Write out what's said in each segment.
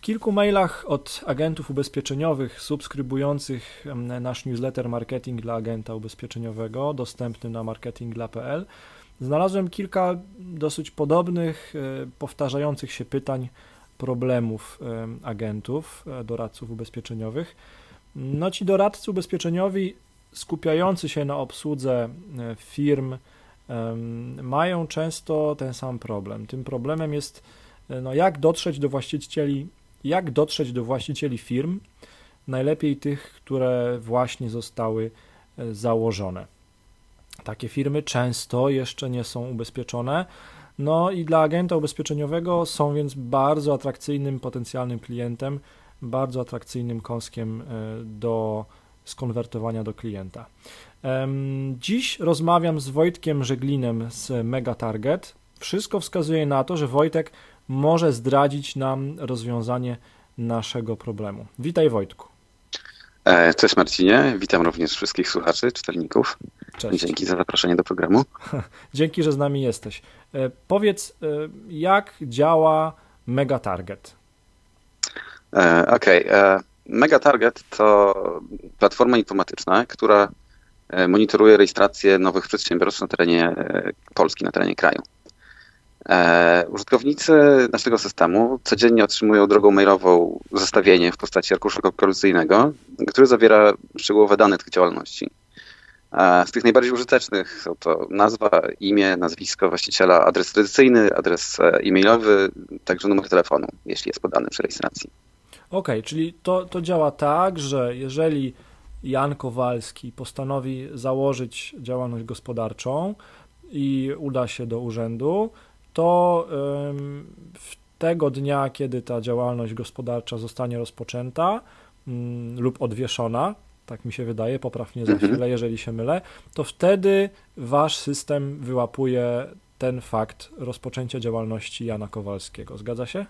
W kilku mailach od agentów ubezpieczeniowych subskrybujących nasz newsletter Marketing dla agenta ubezpieczeniowego, dostępny na marketing.pl, znalazłem kilka dosyć podobnych, e, powtarzających się pytań, problemów agentów, e, doradców ubezpieczeniowych. No ci doradcy ubezpieczeniowi skupiający się na obsłudze e, firm mają często ten sam problem. Tym problemem jest no, jak dotrzeć do właścicieli jak dotrzeć do właścicieli firm, najlepiej tych, które właśnie zostały e, założone. Takie firmy często jeszcze nie są ubezpieczone. No i dla agenta ubezpieczeniowego są więc bardzo atrakcyjnym potencjalnym klientem, bardzo atrakcyjnym kąskiem e, do skonwertowania do klienta. Dziś rozmawiam z Wojtkiem Żeglinem z Mega Target. Wszystko wskazuje na to, że Wojtek może zdradzić nam rozwiązanie naszego problemu. Witaj Wojtku. E, cześć Marcinie, witam również wszystkich słuchaczy, czytelników. Cześć. Dzięki za zaproszenie do programu. Dzięki, że z nami jesteś. E, powiedz, e, jak działa Mega Target? Okej. Okay. Mega Target to platforma informatyczna, która monitoruje rejestrację nowych przedsiębiorstw na terenie Polski, na terenie kraju. E, użytkownicy naszego systemu codziennie otrzymują drogą mailową zestawienie w postaci arkusza kalkulacyjnego, który zawiera szczegółowe dane tych działalności. E, z tych najbardziej użytecznych są to nazwa, imię, nazwisko właściciela, adres tradycyjny, adres e, e-mailowy, także numer telefonu, jeśli jest podany przy rejestracji. Okej, okay, czyli to, to działa tak, że jeżeli Jan Kowalski postanowi założyć działalność gospodarczą i uda się do urzędu, to tego dnia, kiedy ta działalność gospodarcza zostanie rozpoczęta mm, lub odwieszona, tak mi się wydaje, poprawnie za mhm. chwilę, jeżeli się mylę, to wtedy wasz system wyłapuje ten fakt rozpoczęcia działalności Jana Kowalskiego. Zgadza się?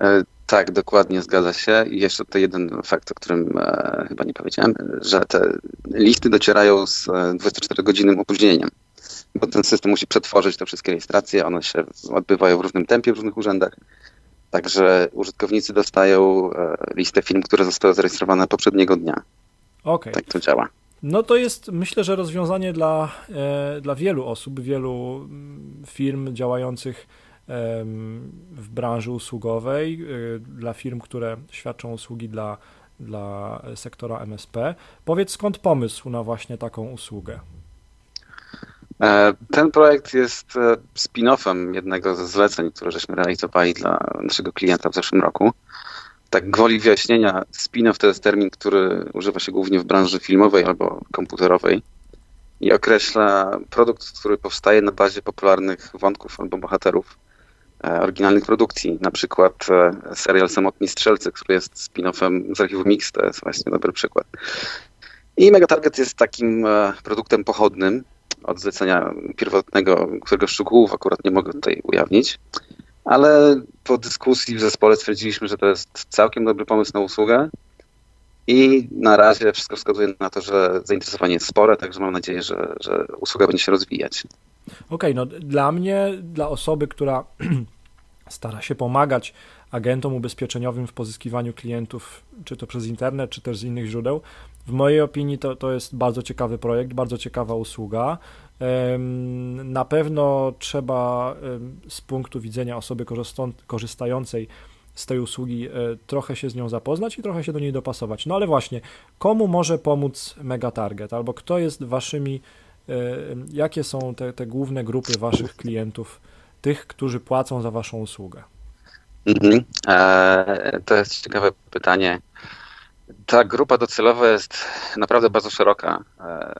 E, tak, dokładnie zgadza się. I jeszcze tutaj jeden fakt, o którym e, chyba nie powiedziałem, że te listy docierają z 24-godzinnym e, opóźnieniem bo ten system musi przetworzyć te wszystkie rejestracje, one się odbywają w różnym tempie w różnych urzędach. Także użytkownicy dostają e, listę firm, które zostały zarejestrowane poprzedniego dnia. Okay. Tak to działa. No to jest myślę, że rozwiązanie dla, e, dla wielu osób, wielu mm, firm działających w branży usługowej, e, dla firm, które świadczą usługi dla, dla sektora MSP. Powiedz skąd pomysł na właśnie taką usługę? E, ten projekt jest e, spin-offem jednego ze zleceń, które żeśmy realizowali dla naszego klienta w zeszłym roku. Tak gwoli wyjaśnienia, spin-off to jest termin, który używa się głównie w branży filmowej albo komputerowej i określa produkt, który powstaje na bazie popularnych wątków albo bohaterów e, oryginalnych produkcji. Na przykład serial Samotni Strzelcy, który jest spin-offem z archiwum Mix, to jest właśnie dobry przykład. I Megatarget jest takim produktem pochodnym, od zlecenia pierwotnego, którego szczegółów akurat nie mogę tutaj ujawnić, ale po dyskusji w zespole stwierdziliśmy, że to jest całkiem dobry pomysł na usługę i na razie wszystko wskazuje na to, że zainteresowanie jest spore, także mam nadzieję, że, że usługa będzie się rozwijać. Okej, okay, no dla mnie, dla osoby, która stara się pomagać agentom ubezpieczeniowym w pozyskiwaniu klientów, czy to przez internet, czy też z innych źródeł, w mojej opinii to, to jest bardzo ciekawy projekt, bardzo ciekawa usługa. Na pewno trzeba z punktu widzenia osoby korzystającej z tej usługi e, trochę się z nią zapoznać i trochę się do niej dopasować. No ale właśnie, komu może pomóc Megatarget? Albo kto jest waszymi, e, jakie są te, te główne grupy waszych klientów, tych, którzy płacą za waszą usługę? Mhm. E, to jest ciekawe pytanie. Ta grupa docelowa jest naprawdę bardzo szeroka. E,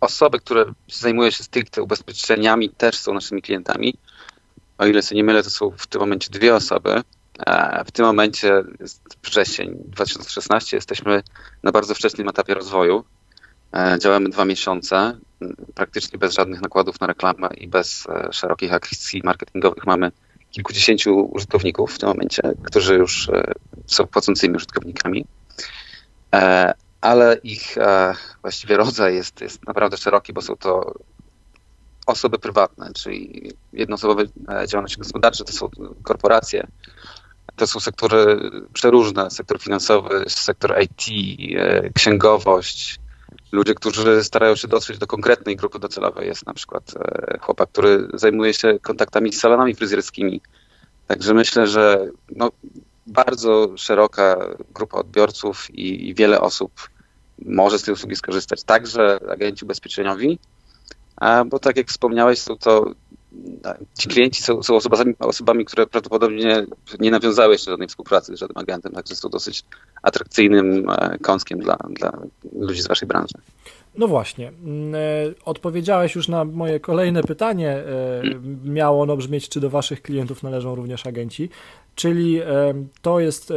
osoby, które zajmują się stricte ubezpieczeniami, też są naszymi klientami. O ile się nie mylę, to są w tym momencie dwie osoby. E, w tym momencie jest wrzesień 2016, jesteśmy na bardzo wczesnym etapie rozwoju. E, działamy dwa miesiące, praktycznie bez żadnych nakładów na reklamę i bez szerokich akcji marketingowych. Mamy kilkudziesięciu użytkowników w tym momencie, którzy już e, są płacącymi użytkownikami, e, ale ich e, właściwie rodzaj jest, jest naprawdę szeroki, bo są to osoby prywatne, czyli jednoosobowe działalności gospodarcze, to są korporacje, to są sektory przeróżne, sektor finansowy, sektor IT, księgowość, ludzie, którzy starają się dotrzeć do konkretnej grupy docelowej. Jest na przykład chłopak, który zajmuje się kontaktami z salonami fryzjerskimi. Także myślę, że no, bardzo szeroka grupa odbiorców i, i wiele osób może z tej usługi skorzystać. Także agenci ubezpieczeniowi, bo tak jak wspomniałeś, są to ci klienci są, są osobami, osobami, które prawdopodobnie nie nawiązały jeszcze żadnej współpracy z żadnym agentem, także są dosyć atrakcyjnym e, kąskiem dla, dla ludzi z waszej branży. No właśnie. Mm, e, odpowiedziałeś już na moje kolejne pytanie. E, miało ono brzmieć, czy do Waszych klientów należą również agenci. Czyli to jest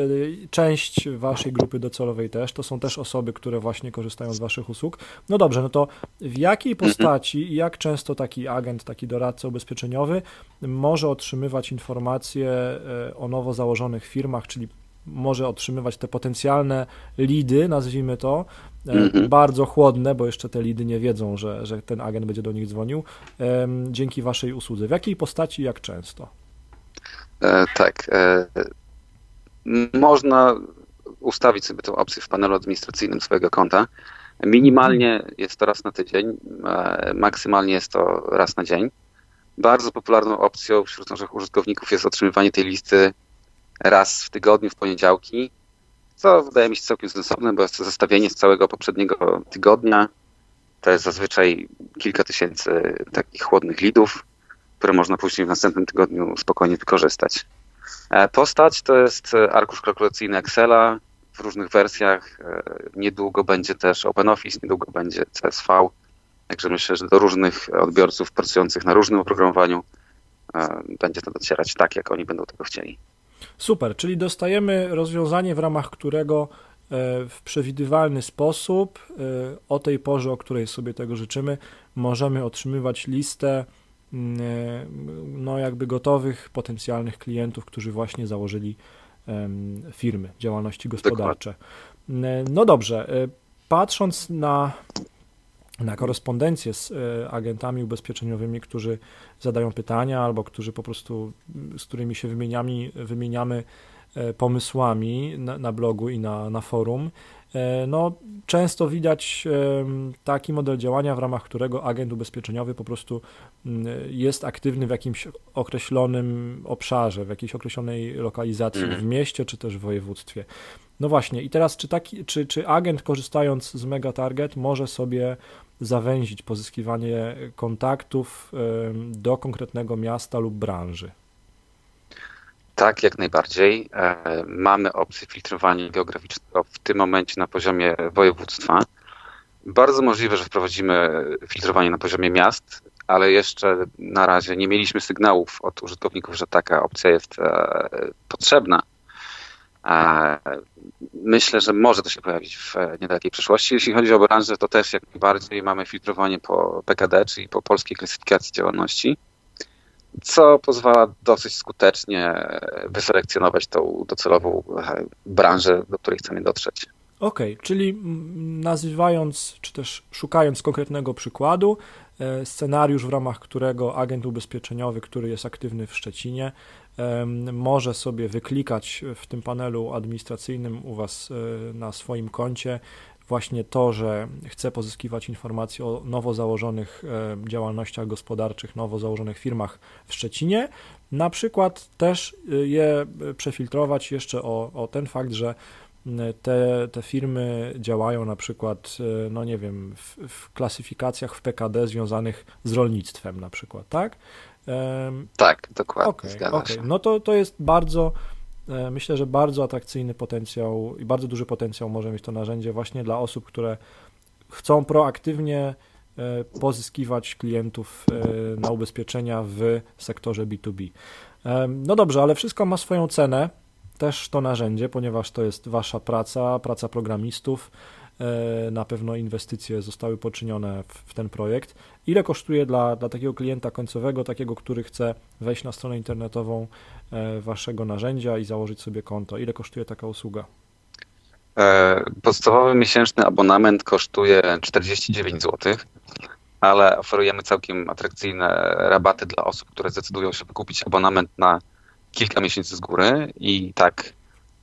część Waszej grupy docelowej też. To są też osoby, które właśnie korzystają z Waszych usług. No dobrze, no to w jakiej mhm. postaci i jak często taki agent, taki doradca ubezpieczeniowy może otrzymywać informacje o nowo założonych firmach, czyli może otrzymywać te potencjalne lidy, nazwijmy to, mm-hmm. bardzo chłodne, bo jeszcze te lidy nie wiedzą, że, że ten agent będzie do nich dzwonił, dzięki Waszej usłudze. W jakiej postaci i jak często? E, tak. E, można ustawić sobie tę opcję w panelu administracyjnym swojego konta. Minimalnie jest to raz na tydzień, e, maksymalnie jest to raz na dzień. Bardzo popularną opcją wśród naszych użytkowników jest otrzymywanie tej listy raz w tygodniu, w poniedziałki, co wydaje mi się całkiem sensowne, bo jest to zestawienie z całego poprzedniego tygodnia. To jest zazwyczaj kilka tysięcy takich chłodnych lidów, które można później w następnym tygodniu spokojnie wykorzystać. E, postać to jest arkusz kalkulacyjny Excela w różnych wersjach. E, niedługo będzie też OpenOffice, niedługo będzie CSV. Także myślę, że do różnych odbiorców pracujących na różnym oprogramowaniu e, będzie to docierać tak, jak oni będą tego chcieli. Super, czyli dostajemy rozwiązanie, w ramach którego e, w przewidywalny sposób e, o tej porze, o której sobie tego życzymy, możemy otrzymywać listę mm, e, no jakby gotowych potencjalnych klientów, którzy właśnie założyli firmy, działalności gospodarcze. No dobrze, patrząc na na korespondencję z e, agentami ubezpieczeniowymi, którzy zadają pytania albo którzy po prostu, z którymi się wymieniamy, wymieniamy e, pomysłami na, na blogu i na, na forum. E, no, często widać taki model działania, w ramach którego agent ubezpieczeniowy po prostu jest aktywny w jakimś określonym obszarze, w jakiejś określonej lokalizacji, w mieście czy też w województwie. No właśnie, i teraz czy, taki, czy, czy agent korzystając z Mega Target może sobie zawęzić pozyskiwanie kontaktów do konkretnego miasta lub branży? Tak, jak najbardziej. E, mamy opcję filtrowania geograficznego w tym momencie na poziomie województwa. Bardzo możliwe, że wprowadzimy filtrowanie na poziomie miast, ale jeszcze na razie nie mieliśmy sygnałów od użytkowników, że taka opcja jest e, potrzebna. Myślę, że może to się pojawić w niedalekiej przyszłości. Jeśli chodzi o branżę, to też jak najbardziej mamy filtrowanie po PKD, czyli po polskiej klasyfikacji działalności, co pozwala dosyć skutecznie wyselekcjonować tą docelową e, branżę, do której chcemy dotrzeć. Okej, okay, czyli nazywając, czy też szukając konkretnego przykładu, e, scenariusz, w ramach którego agent ubezpieczeniowy, który jest aktywny w Szczecinie, może sobie wyklikać w tym panelu administracyjnym u Was e, na swoim koncie właśnie to, że chce pozyskiwać informacje o nowo założonych e, działalnościach gospodarczych, nowo założonych firmach w Szczecinie. Na przykład też e, je przefiltrować jeszcze o, o ten fakt, że te, te firmy działają na przykład, no nie wiem, w, w klasyfikacjach w PKD związanych z rolnictwem na przykład, tak? Tak, dokładnie. Okay, okay. No to, to jest bardzo, e, myślę, że bardzo atrakcyjny potencjał i bardzo duży potencjał może mieć to narzędzie właśnie dla osób, które chcą proaktywnie e, pozyskiwać klientów e, na ubezpieczenia w sektorze B2B. No dobrze, ale wszystko ma swoją cenę, też to narzędzie, ponieważ to jest wasza praca, praca programistów, E, na pewno inwestycje zostały poczynione w, w, ten projekt. Ile kosztuje dla, dla takiego klienta końcowego, takiego, który chce wejść na stronę internetową e, waszego narzędzia i założyć sobie konto? Ile kosztuje taka usługa? E, podstawowy miesięczny abonament kosztuje 49 zł, ale oferujemy całkiem atrakcyjne rabaty dla osób, które zdecydują się wykupić abonament na kilka miesięcy z góry i tak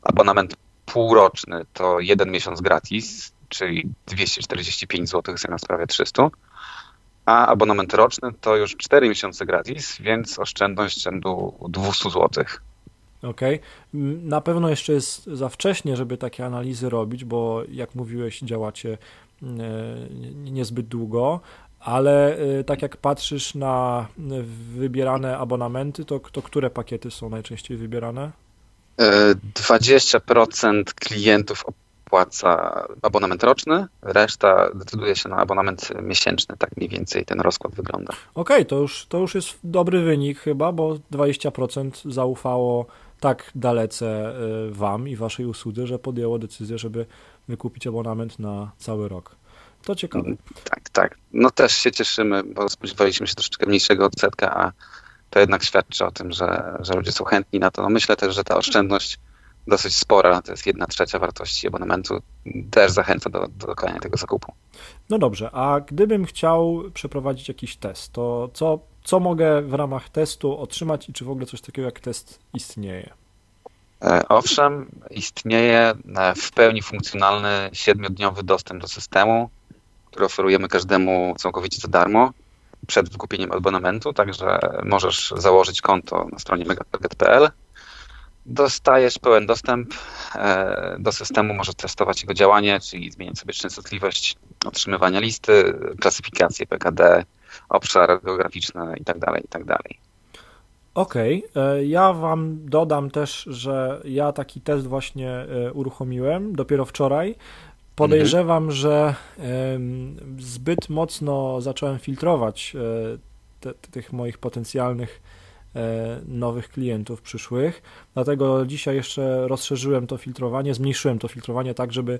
abonament półroczny to jeden miesiąc gratis, czyli 245 zł zamiast prawie 300, a abonament roczny to już 4 miesiące gratis, więc oszczędność rzędu 200 zł. Okej. Okay. Na pewno jeszcze jest za wcześnie, żeby takie analizy robić, bo jak mówiłeś, działacie niezbyt długo, ale e, tak jak patrzysz na wybierane abonamenty, to, to które pakiety są najczęściej wybierane? 20% e, klientów opłaca abonament roczny, reszta decyduje się na abonament miesięczny. Tak mniej więcej ten rozkład wygląda. Okej, okay, to, już, to już jest dobry wynik chyba, bo 20% zaufało tak dalece e, Wam i Waszej usłudze, że podjęło decyzję, żeby wykupić abonament na cały rok. To ciekawe. Mm, tak, tak. No też się cieszymy, bo spodziewaliśmy się troszeczkę mniejszego odsetka, a to jednak świadczy o tym, że, że ludzie są chętni na to. No myślę też, że ta oszczędność dosyć spora, to jest jedna trzecia wartości abonamentu, też zachęca do, do dokonania tego zakupu. No dobrze, a gdybym chciał przeprowadzić jakiś test, to co, co mogę w ramach testu otrzymać i czy w ogóle coś takiego jak test istnieje? E, owszem, istnieje e, w pełni funkcjonalny siedmiodniowy dostęp do systemu, który oferujemy każdemu całkowicie za darmo przed wykupieniem abonamentu, także możesz założyć konto na stronie megatarget.pl. Dostajesz pełen dostęp e, do systemu, możesz testować jego działanie, czyli zmieniać sobie częstotliwość otrzymywania listy, klasyfikację PKD, obszar geograficzny itd. Tak itd. Tak Okej, okay. ja Wam dodam też, że ja taki test właśnie e, uruchomiłem dopiero wczoraj. Podejrzewam, mhm. że zbyt mocno zacząłem filtrować e, te, tych moich potencjalnych e, nowych klientów przyszłych. Dlatego dzisiaj jeszcze rozszerzyłem to filtrowanie, zmniejszyłem to filtrowanie tak, żeby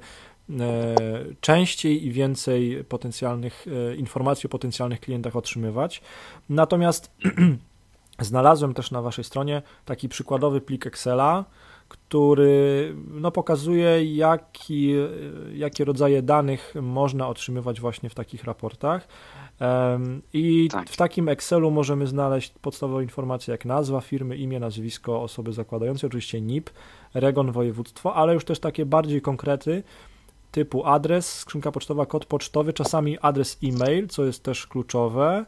częściej i więcej potencjalnych informacji o potencjalnych klientach otrzymywać. Natomiast Znalazłem też na Waszej stronie taki przykładowy plik Excela, który no, pokazuje, jaki, jakie rodzaje danych można otrzymywać właśnie w takich raportach. I tak. w takim Excelu możemy znaleźć podstawowe informacje jak nazwa firmy, imię, nazwisko osoby zakładającej, oczywiście NIP, region, województwo, ale już też takie bardziej konkrety typu adres, skrzynka pocztowa, kod pocztowy, czasami adres e-mail, co jest też kluczowe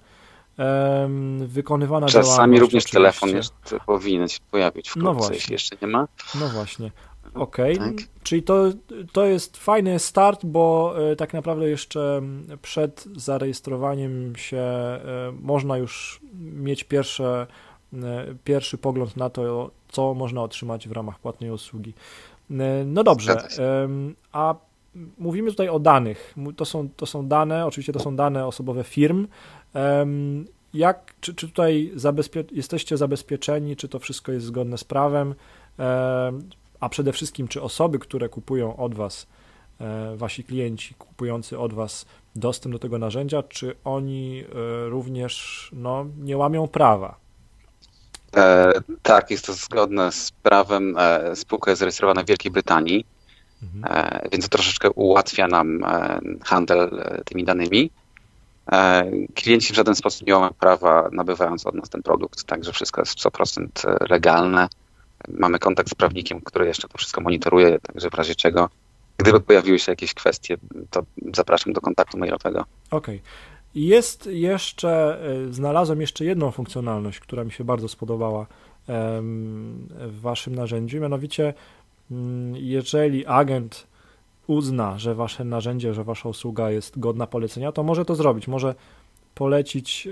wykonywana Czasami również oczywiście. telefon jeszcze powinien się pojawić w no no jeśli jeszcze nie ma. No właśnie. Okej, okay. tak. czyli to, to jest fajny start, bo e, tak naprawdę jeszcze przed zarejestrowaniem się e, można już mieć pierwsze, e, pierwszy pogląd na to, co można otrzymać w ramach płatnej usługi. No dobrze, a mówimy tutaj o danych. To są, to są dane, oczywiście to są dane osobowe firm, jak, czy, czy tutaj zabezpie jesteście zabezpieczeni, czy to wszystko jest zgodne z prawem, a przede wszystkim, czy osoby, które kupują od Was, e, Wasi klienci kupujący od Was dostęp do tego narzędzia, czy oni e, również no, nie łamią prawa? E, tak, jest to zgodne z prawem. E, spółka jest zarejestrowana w Wielkiej Brytanii, mhm. e, więc to troszeczkę ułatwia nam e, handel tymi danymi. E, klienci w żaden sposób nie mają prawa, nabywając od nas ten produkt, także wszystko jest 100% legalne. Mamy kontakt z prawnikiem, który jeszcze to wszystko monitoruje, także w razie czego, gdyby pojawiły się jakieś kwestie, to zapraszam do kontaktu mailowego. Okej. Okay. Jest jeszcze, e, znalazłem jeszcze jedną funkcjonalność, która mi się bardzo spodobała w waszym narzędziu, mianowicie jeżeli agent uzna, że wasze narzędzie, że wasza usługa jest godna polecenia, to może to zrobić, może polecić e,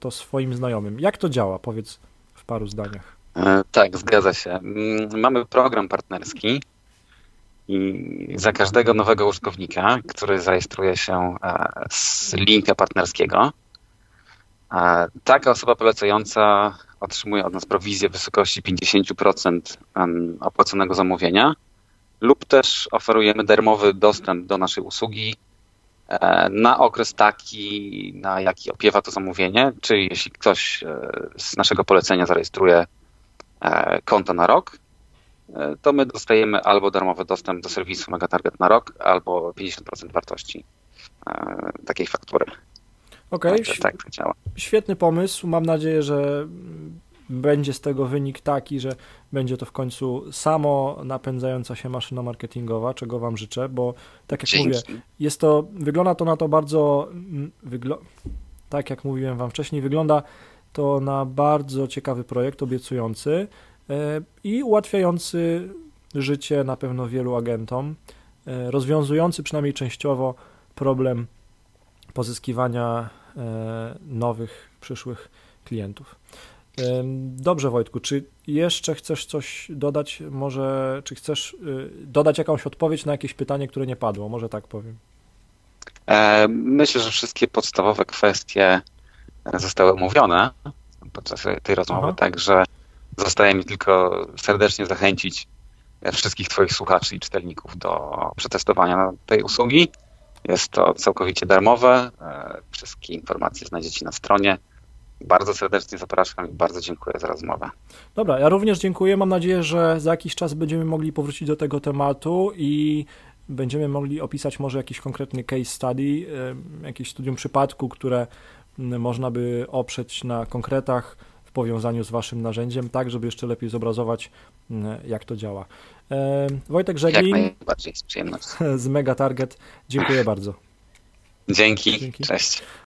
to swoim znajomym. Jak to działa? Powiedz w paru zdaniach. E, tak, zgadza się. Mm, mamy program partnerski i za każdego nowego użytkownika, który zarejestruje się e, z linka partnerskiego, taka osoba polecająca otrzymuje od nas prowizję w wysokości 50% opłaconego zamówienia lub też oferujemy darmowy dostęp do naszej usługi e, na okres taki, na jaki opiewa to zamówienie, czyli jeśli ktoś e, z naszego polecenia zarejestruje e, konto na rok, to my dostajemy albo darmowy dostęp do serwisu MegaTarget na rok, albo 50% wartości takiej faktury. Okej, okay. tak, tak działa. Świetny pomysł. Mam nadzieję, że będzie z tego wynik taki, że będzie to w końcu samo napędzająca się maszyna marketingowa, czego Wam życzę, bo tak jak Dzięki. mówię, jest to, wygląda to na to bardzo, mm, wygl- tak jak mówiłem Wam wcześniej, wygląda to na bardzo ciekawy projekt, obiecujący e, i ułatwiający życie na pewno wielu agentom, e, rozwiązujący przynajmniej częściowo problem pozyskiwania e, nowych, przyszłych klientów. Dobrze, Wojtku, czy jeszcze chcesz coś dodać? Może, czy chcesz y, dodać jakąś odpowiedź na jakieś pytanie, które nie padło? Może tak powiem. Myślę, że wszystkie podstawowe kwestie zostały omówione podczas tej rozmowy, Aha. także zostaje mi tylko serdecznie zachęcić wszystkich Twoich słuchaczy i czytelników do przetestowania tej usługi. Jest to całkowicie darmowe. E, wszystkie informacje znajdziecie na stronie. Bardzo serdecznie zapraszam i bardzo dziękuję za rozmowę. Dobra, ja również dziękuję. Mam nadzieję, że za jakiś czas będziemy mogli powrócić do tego tematu i będziemy mogli opisać może jakiś konkretny case study, jakieś studium przypadku, które można by oprzeć na konkretach w powiązaniu z Waszym narzędziem, tak żeby jeszcze lepiej zobrazować, jak to działa. Wojtek najbardziej z przyjemnością. Z Mega Target. Dziękuję bardzo. Dzięki. Dzięki. Cześć.